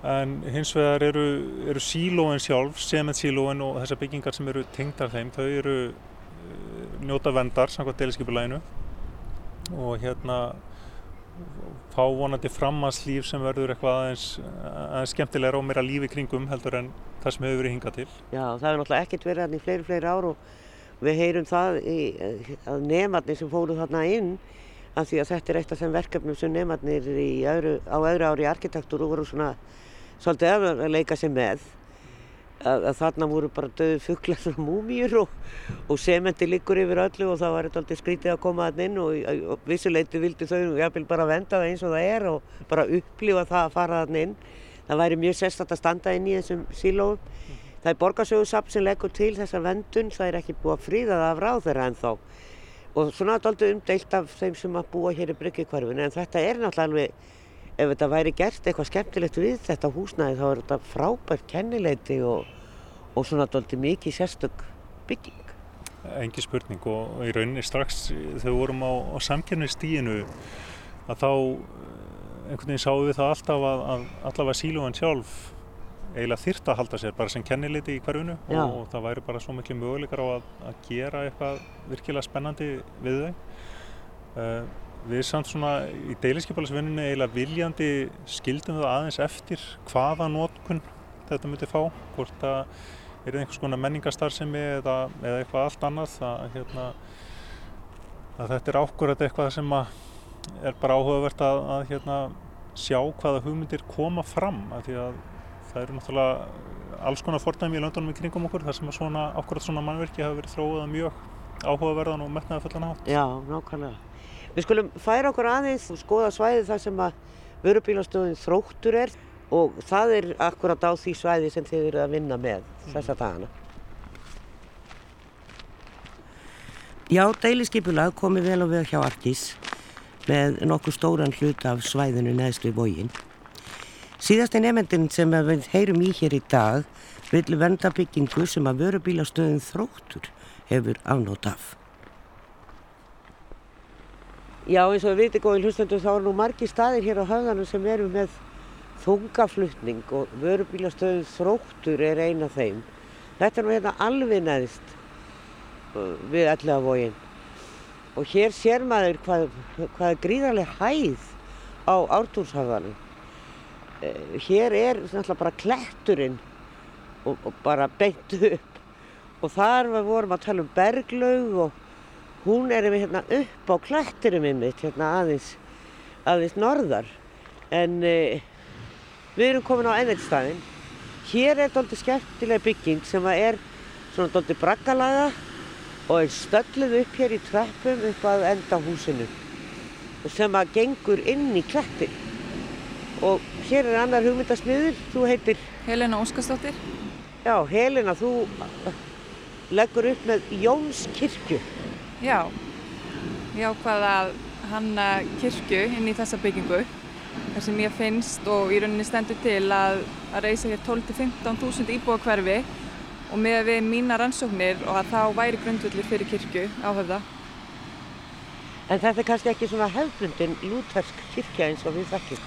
En hins vegar eru, eru sílóin sjálf sementsílóin og þessar byggingar sem eru tengdar þeim þau eru uh, njóta vendar samkvæmt deliskipulæginu og hérna fá vonandi framhanslíf sem verður eitthvað aðeins, aðeins skemmtilegra og meira lífi kringum heldur en það sem hefur verið hingað til. Já, það hefur náttúrulega ekkert verið hérna í fleiri, fleiri ár og við heyrum það í, að nefnarnir sem fóru þarna inn af því að þetta er eitt af þeim verkefnum sem nefnarnir á öðru ári í arkitektúru voru svona svolítið að leika sig með að, þarna voru bara döðu fugglar og múmýr og, og sementi liggur yfir öllu og það var alltaf skrítið að koma þann inn og, og vissuleiti vildi þau og ég vil bara venda það eins og það er og bara upplifa það að fara þann inn. Það væri mjög sérstatt að standa inn í þessum sílóum. Það er borgarsögursapp sem leggur til þessar vendun, það er ekki búið að fríða það af ráð þeirra en þá. Og svona er þetta aldrei umdeilt af þeim sem að búa hér í Bryggjekvarfinu en þetta er náttúrulega ef þetta væri gert eitthvað skemmtilegt við þetta húsnæði þá er þetta frábært kennileiti og, og svona doldið mikið sérstök bygging. Engi spurning og í rauninni strax þegar við vorum á, á samkjörnistíinu að þá eh, einhvern veginn sáum við það alltaf að, að allavega síluvan sjálf eiginlega þyrta að halda sér bara sem kennileiti í hverjunu og, og það væri bara svo miklu möguleikar á að, að gera eitthvað virkilega spennandi við þau. Uh, Við samt svona í deilinskipalasvinninu eiginlega viljandi skildum það aðeins eftir hvaða nótkunn þetta myndi fá, hvort það er einhvers konar menningarstarfsemi eða, eða eitthvað allt annað að, hérna, að þetta er ákvörðat eitthvað sem er bara áhugavert að, að hérna, sjá hvaða hugmyndir koma fram af því að það eru náttúrulega alls konar fordæmi í löndunum í kringum okkur þar sem að svona, ákvörðat svona mannverki hafa verið þróið mjög áhugaverðan og metnaða fullan átt. Já, nákvæmlega. Við skulum færa okkur aðeins og skoða svæði þar sem að vörubílastöðin þróttur er og það er akkurat á því svæði sem þið eru að vinna með þessa dagana. Já, deiliskypulag komi vel á við hjá Arkís með nokkuð stóran hlut af svæðinu neðslu í bógin. Síðasti nefndin sem við heyrum í hér í dag vil venda byggingu sem að vörubílastöðin þróttur hefur afnótt af. Já eins og við veitum góðin hlustendur þá er nú margi staðir hér á höfðanum sem eru með þungaflutning og vörubílastöðu þróttur er eina þeim. Þetta er nú hérna alveg neðist uh, við allavegin og hér sér maður hvað, hvað er gríðarlega hæð á ártúrshafðanum. Uh, hér er náttúrulega bara kletturinn og, og bara beint upp og þar vorum að tala um berglaug og hún er við hérna upp á klættirum ymmit hérna aðeins, aðeins norðar. En e, við erum komin á ennættstæðin hér er doldið skemmtilega bygging sem er svona doldið braggalaga og er stölluð upp hér í trappum upp að enda húsinu og sem að gengur inn í klættir og hér er annar hugmyndasmiður, þú heitir? Helena Óskarsdóttir. Já, Helena, þú leggur upp með Jóns kirkju Já, ég ákvaða að hanna kirkju inn í þessa byggingu þar sem ég finnst og í rauninni stendur til að, að reysa hér 12-15 þúsund íbúa hverfi og með við mína rannsóknir og að þá væri grundvöldur fyrir kirkju áhöfða. En þetta er kannski ekki svona hefðbundin lútversk kirkja eins og við þekkjum?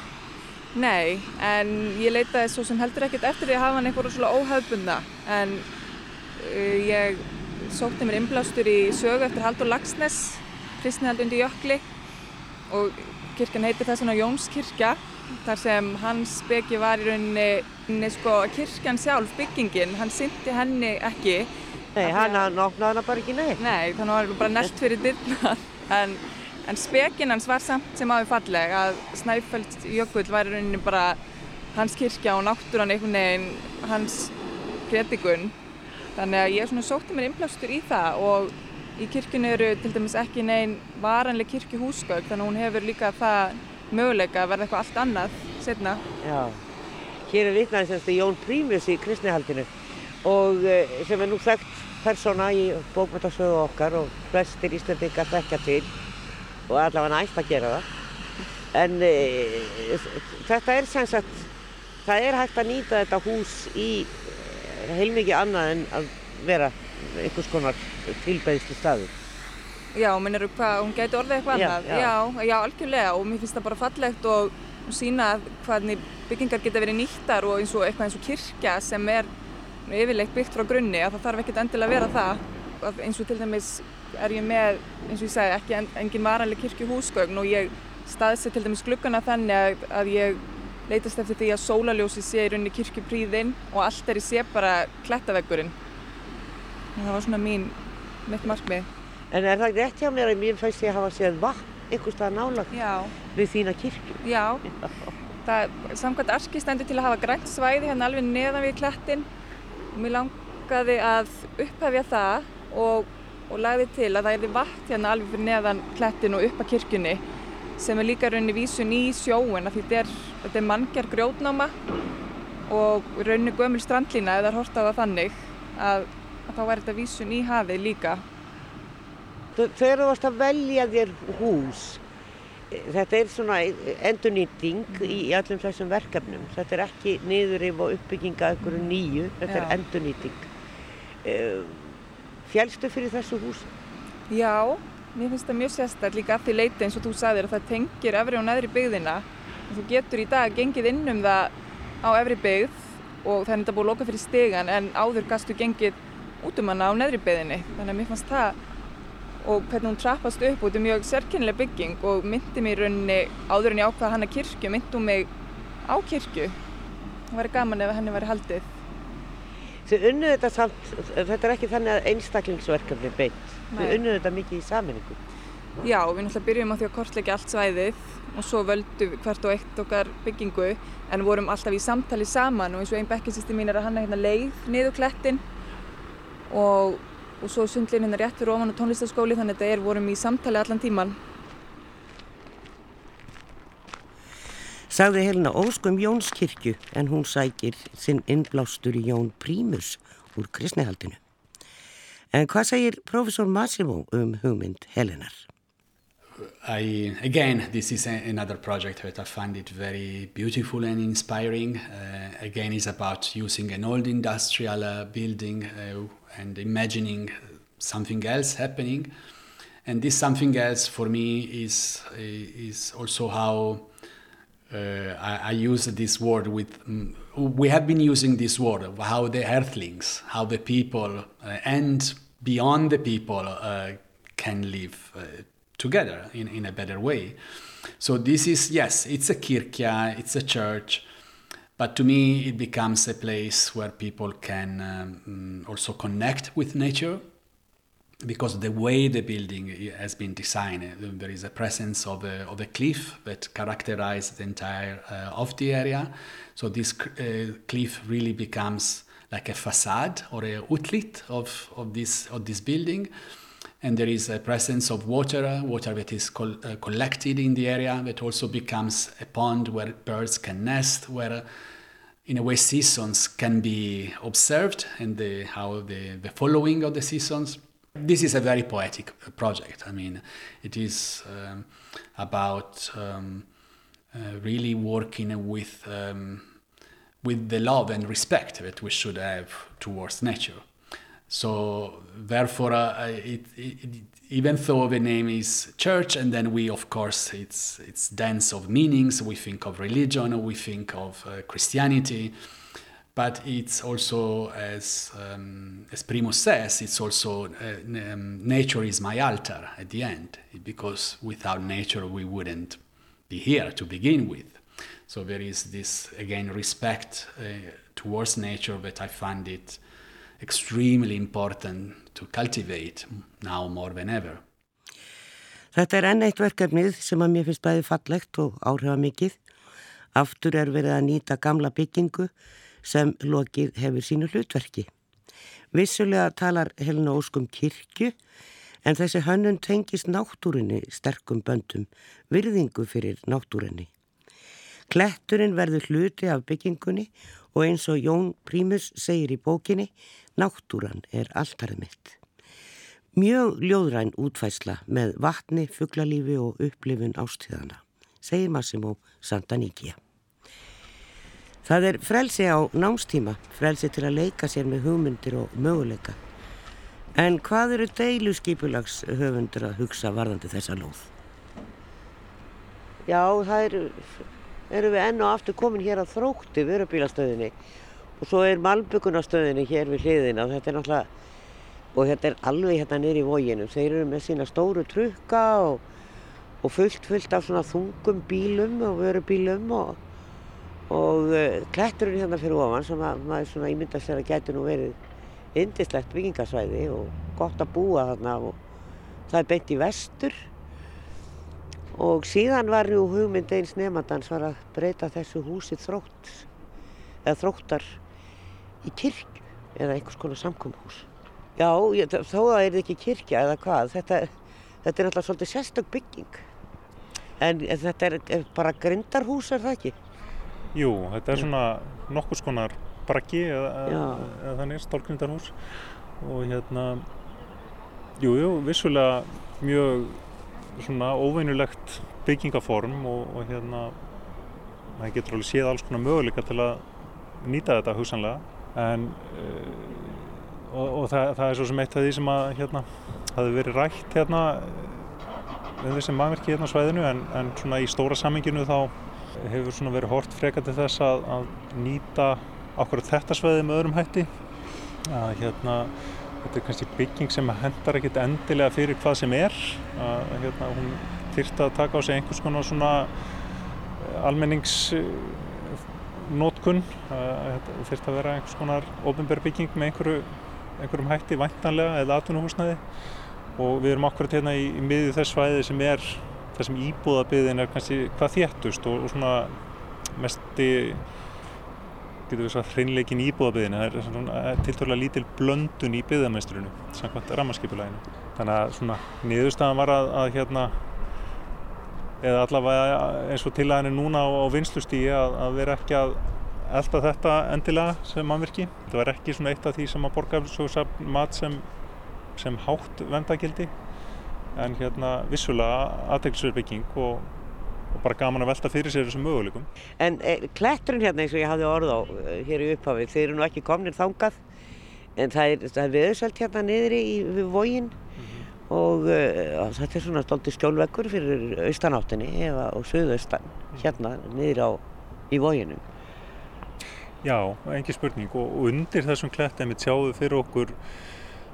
Nei, en ég leitaði svo sem heldur ekkert eftir því að hafa hann eitthvað svona óhefðbundna en uh, ég sótti mér innblástur í sögu eftir Haldur Lagsnes, kristnihald undir jökli og kirkjan heitir þess vegna Jónskirkja þar sem hans byggi var í rauninni sko kirkjan sjálf, byggingin, hann syndi henni ekki. Nei, hann opnaði hana bara ekki neitt. Nei, þannig var hann bara nelt fyrir dyrnar en, en spekinn hans var samt sem aðeins falleg að Snæfell jökull var í rauninni bara hans kirkja og náttúran einhvern veginn hans predikun Þannig að ég sótti mér innblástur í það og í kirkjunu eru til dæmis ekki neinn varanleg kirkjuhúsgögg þannig að hún hefur líka það möguleika að verða eitthvað allt annað setna. Já, hér er vitnaðið semst Jón Prímus í kristnihaldinu og eh, sem er nú þekkt persóna í bókmyndasögu okkar og flestir íslendingar þekkja til og allavega næst að gera það. En e, þetta er sem sagt, það er hægt að nýta þetta hús í heilmikið annað en að vera einhvers konar tilbæðislu staður. Já, minnir þú hvað, hún gæti orðið eitthvað annað? Já, já. já, algjörlega og mér finnst það bara fallegt og sína hvaðni byggingar geta verið nýttar og eins og eitthvað eins og kirkja sem er yfirleitt byggt frá grunni að það þarf ekkert endilega að vera það. Að eins og til dæmis er ég með, eins og ég segi, ekki en, engin varanlega kirkjuhúsgögn og ég staðsett til dæmis glukkana þannig að, að ég leytast eftir því að sólaljósi sé í rauninni kirkjupríðinn og allt er í sé bara klettaveggurinn. Það var svona mín, mitt markmið. En er það rétt hjá mér að mér fæst ég að hafa séð vatn einhver stað nálagt við þína kirkju? Já, það samkvæmt arki stendur til að hafa grænt svæði hérna alveg neðan við klettin og mér langaði að upphefja það og, og lagði til að það er vatn hérna alveg fyrir neðan klettin og upp að kirkjunni sem er líka rauninni vísun í sjóun af því þetta er, er manngjær grjótnáma og rauninni gömul strandlína eða horta á það þannig að, að þá er þetta vísun í hafið líka. Þegar þú varst að velja þér hús, þetta er svona endurnýting í, í allum þessum verkefnum. Þetta er ekki niðurif og uppbygginga einhverju nýju, þetta Já. er endurnýting. Eh, Fjælstu fyrir þessu hús? Já, Mér finnst það mjög sérstaklega líka af því leiti eins og þú sagðir að það tengir efri og neðri byggðina. Og þú getur í dag gengið inn um það á efri byggð og það er þetta búið að loka fyrir stegan en áður gastu gengið út um hana á neðri byggðinni. Þannig að mér fannst það og hvernig hún trappast upp þetta er mjög sérkennileg bygging og myndi mér rauninni áður en ég ákvaða hana kirkju myndi hún mig á kirkju. Það væri gaman ef henni væri haldið. Þið unnuðu þetta samt, þetta er ekki þannig að einstaklingsverkefni beint Við unnum þetta mikið í saminningu. Já, við náttúrulega byrjum á því að kortleika allt svæðið og svo völdum hvert og eitt okkar byggingu en vorum alltaf í samtali saman og eins og einn bekkinsýsti mín er að hanna hérna leið niður klettin og, og svo sundlinn hérna rétt fyrir ofan á tónlistaskóli þannig að þetta er vorum í samtali allan tíman. Sagði Helena óskum Jónskirkju en hún sækir sinn innblástur í Jón Prímus úr kristnihaldinu. En hvað segir professor Massimo um hugmynd Helenar? I, again, this is a, another project that I find it very beautiful and inspiring. Uh, again, it's about using an old industrial uh, building uh, and imagining something else happening. And this something else for me is is also how uh, I, I, use this word with. Um, we have been using this word how the earthlings, how the people uh, and beyond the people uh, can live uh, together in, in a better way. So this is yes, it's a kirkia, it's a church, but to me it becomes a place where people can um, also connect with nature because the way the building has been designed, there is a presence of a, of a cliff that characterizes the entire uh, of the area. So this uh, cliff really becomes like a facade or a outlet of, of this of this building. And there is a presence of water, water that is col- uh, collected in the area, that also becomes a pond where birds can nest, where in a way seasons can be observed and the, how the, the following of the seasons this is a very poetic project. I mean, it is um, about um, uh, really working with um, with the love and respect that we should have towards nature. So therefore, uh, it, it, even though the name is church, and then we, of course, it's it's dense of meanings. We think of religion, we think of uh, Christianity but it's also as um, as Primo says, it's also uh, um, nature is my altar at the end because without nature we wouldn't be here to begin with. So there is this again respect uh, towards nature that I find it extremely important to cultivate now more than ever. Þetta er enn eitt verkefnið sem að mér finnst bæði fallegt og áhrifamikið. Aftur er verið að nýta gamla byggingu sem lokið hefur sínu hlutverki. Vissulega talar Helena Óskum kirkju en þessi hönnun tengist náttúrinni sterkum böndum, virðingu fyrir náttúrinni. Kletturinn verður hluti af byggingunni og eins og Jón Prímus segir í bókinni, náttúran er alltarið mitt. Mjög ljóðræn útfæsla með vatni, fugglalífi og upplifun ástíðana, segir Massimo Santaníkja. Það er frelsi á námstíma, frelsi til að leika sér með hugmyndir og möguleika. En hvað eru deilu skipulags höfundur að hugsa varðandi þessa lóð? Já, það eru, eru við enn og aftur komin hér að þrótti vörubílastöðinni og svo er malbyggunastöðinni hér við hliðina og þetta er náttúrulega, og þetta er alveg hérna niður í vóginum. Þeir eru með sína stóru trukka og, og fullt fullt af svona þungum bílum og vörubílum og og uh, klætturinn hérna fyrir ofan sem að, maður svona ímynda sér að getur nú verið indislegt byggingasvæði og gott að búa þarna og það er beint í vestur. Og síðan var nú hugmynd eins nefndans var að breyta þessu húsi þrótt eða þróttar í kirkju eða einhvers konar samkomhús. Já, ég, þó að það er ekki kirkja eða hvað þetta, þetta er alltaf svolítið sérstök bygging. En þetta er, er bara grindarhús er það ekki Jú, þetta er svona nokkus konar braggi eða, þannig, stálknindarhús og hérna jújú, jú, vissulega mjög svona óveinulegt byggingaform og, og hérna það getur alveg séð alls konar möguleika til að nýta þetta hugsanlega. En uh, og, og það, það er svo sem eitt af því sem að hérna hafi verið rætt hérna um þessi maðurki hérna á svæðinu en, en svona í stóra samminginu þá hefur svona verið hort freka til þess að, að nýta okkur þetta sveið með öðrum hætti? Að hérna þetta er kannski bygging sem hendar ekkit endilega fyrir hvað sem er. Að hérna hún þyrta að taka á sig einhvers konar svona eh, almenningsnótkun þyrta að vera einhvers konar ofinberbygging með einhverju, einhverjum hætti vantanlega eða atvinnuhúsnaði og við erum akkurat hérna í, í miðju þess svæði sem er þar sem íbúðabyðin er kannski hvað þéttust og, og svona mesti getur við sagt hreinleikin íbúðabyðin það er svona tilturlega lítil blöndun í byðameistrinu samkvæmt rammarskipulæginu þannig að svona niðurstaðan var að, að hérna eða allavega eins og til aðeins núna á, á vinslustíi að, að vera ekki að elda þetta endilega sem mannverki þetta var ekki svona eitt af því sem að borga mat sem, sem hátt vendagildi en hérna vissulega aðteglisverðbygging og, og bara gaman að velta fyrir sér þessum möguleikum. En e, kletturinn hérna eins og ég hafði orð á eh, hér í upphafið, þeir eru nú ekki komnir þangað en það er, er viðsvælt hérna niður í vógin mm -hmm. og uh, þetta er svona stolti skjólveggur fyrir austanáttinni og söðaustan hérna niður á í vóginum. Já, engi spurning og undir þessum klett einmitt sjáum við fyrir okkur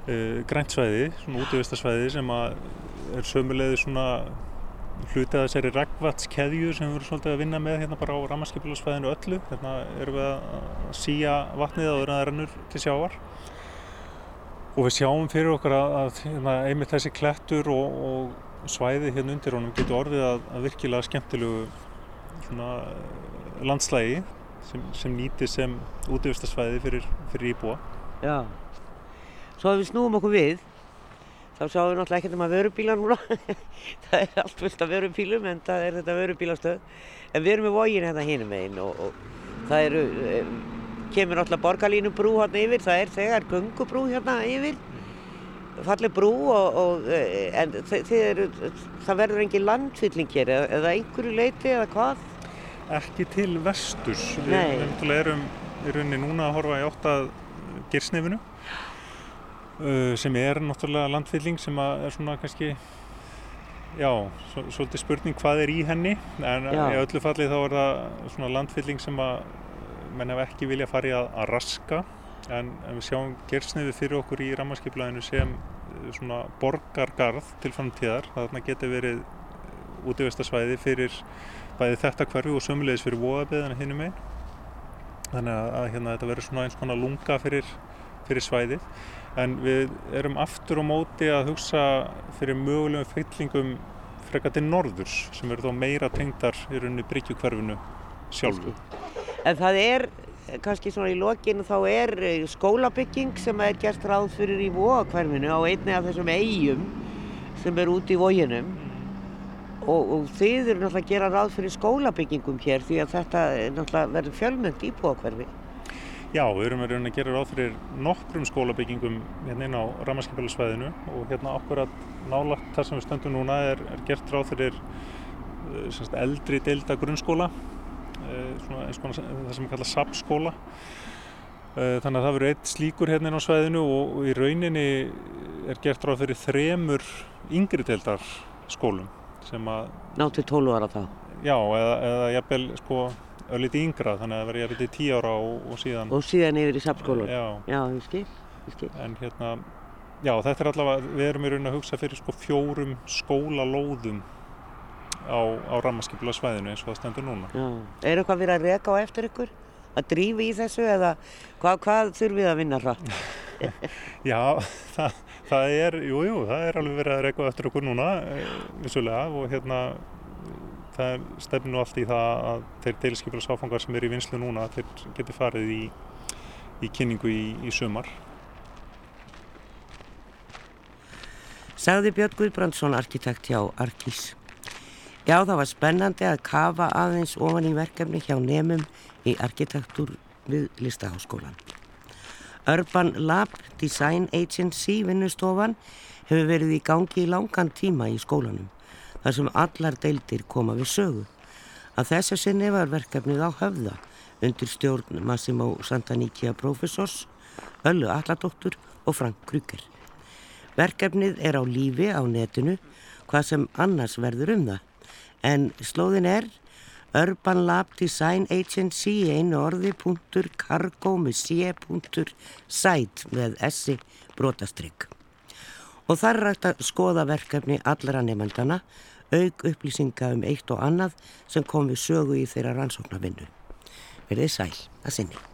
uh, græntsvæði, svona útvistarsvæði sem er sömulegði svona hlutið að þessari regnvatskeðju sem við erum svolítið að vinna með hérna bara á rammarskipilarsvæðinu öllu. Hérna erum við að síja vatnið áður en það rennur til sjávar og við sjáum fyrir okkar að, að hérna, einmitt þessi klettur og, og svæði hérna undir honum getur orðið að, að virkilega skemmtilegu svona, landslægi sem, sem nýti sem útvistarsvæði fyrir, fyrir íbúa. Já, svo að við snúum okkur við þá sjáum við náttúrulega ekkert um að vörubíla núna. Það er allt fullt af vörubílum en það er þetta vörubílastöð. En við erum með vógin hérna hínum einn og, og það eru eh, kemur náttúrulega borgarlínubrú hérna yfir, það er þegar gungubrú hérna yfir, falleg brú og, og eh, en eru, það verður engin landfylling hér eða, einhverju leiti eða hvað? Ekki til vesturs, við erum í rauninni núna að horfa í óttað girsnefinu uh, sem er náttúrulega landfylling sem er svona kannski Já, svolítið spurning hvað er í henni. En Já. í öllu falli þá er það svona landfylling sem að menn hef ekki vilja farið að, að raska. En, en við sjáum gersniði fyrir okkur í rammarskiplæðinu sem eh, svona borgargarð til framtíðar. Þarna getur verið eh, útífestasvæði fyrir bæði þetta hverfi og sömulegis fyrir voðabiðana hinnum einn þannig að, að hérna, þetta verður svona eins konar lunga fyrir, fyrir svæðið en við erum aftur á móti að hugsa fyrir mögulegum feitlingum frekar til norðurs sem eru þá meira tengdar í rauninni Bryggjökverfinu sjálfu En það er, kannski svona í lokinu, þá er eh, skólabygging sem er gert ráð fyrir í vóakverfinu á einni af þessum eigum sem er út í vóginum og, og þið eru náttúrulega að gera ráð fyrir skólabyggingum hér því að þetta náttúrulega verður fjölmönd í vóakverfi. Já, við erum að gera ráð fyrir nokkrum skólabyggingum hérna inn á Ramarskipalsvæðinu og hérna okkur að nálagt þar sem við stöndum núna er, er gert ráð fyrir eh, semst, eldri deilda grunnskóla Eh, svona eins konar það sem er kallað SAP-skóla eh, þannig að það verður eitt slíkur hérna inn á svæðinu og í rauninni er gert ráð fyrir þremur yngri deildar skólum sem að Náttúr 12 ára þá? Já, eða, eða jafnvel sko ölliti yngra þannig að það verður jafnvel 10 ára og, og síðan Og síðan yfir í SAP-skólan? Já, já ég skil, ég skil En hérna, já þetta er allavega, við erum í rauninni að hugsa fyrir sko fjórum skólalóðum á, á rammarskipula svæðinu eins og það stendur núna. Já. Er eitthvað verið að reka á eftir ykkur? Að drífi í þessu eða hvað, hvað þurfum við að vinna hratt? Já, það, það er, jújú, jú, það er alveg verið að reka á eftir ykkur núna, eh, vissulega, og hérna það stefnir nú allt í það að þeir deilskipula sáfangar sem er í vinslu núna, þeir geti farið í, í kynningu í, í sumar. Sagði Björn Guðbrandsson, arkitekt hjá Arkís. Já, það var spennandi að kafa aðeins ofan í verkefni hjá nefnum í arkitektúr við Listaháskólan. Urban Lab Design Agency vinnustofan hefur verið í gangi í langan tíma í skólanum þar sem allar deildir koma við sögu. Að þessu sinni var verkefnið á höfða undir stjórn Massimo Santanicia professors, Öllu Alladóttur og Frank Kruger. Verkefnið er á lífi á netinu hvað sem annars verður um það en slóðin er Urban Lab Design Agency einu orði punktur cargo með c.site með s-i brotastrygg. Og þar er hægt að skoða verkefni allra nefndana, auk upplýsinga um eitt og annað sem kom við sögu í þeirra rannsóknarvinnu. Verðið sæl að sinni.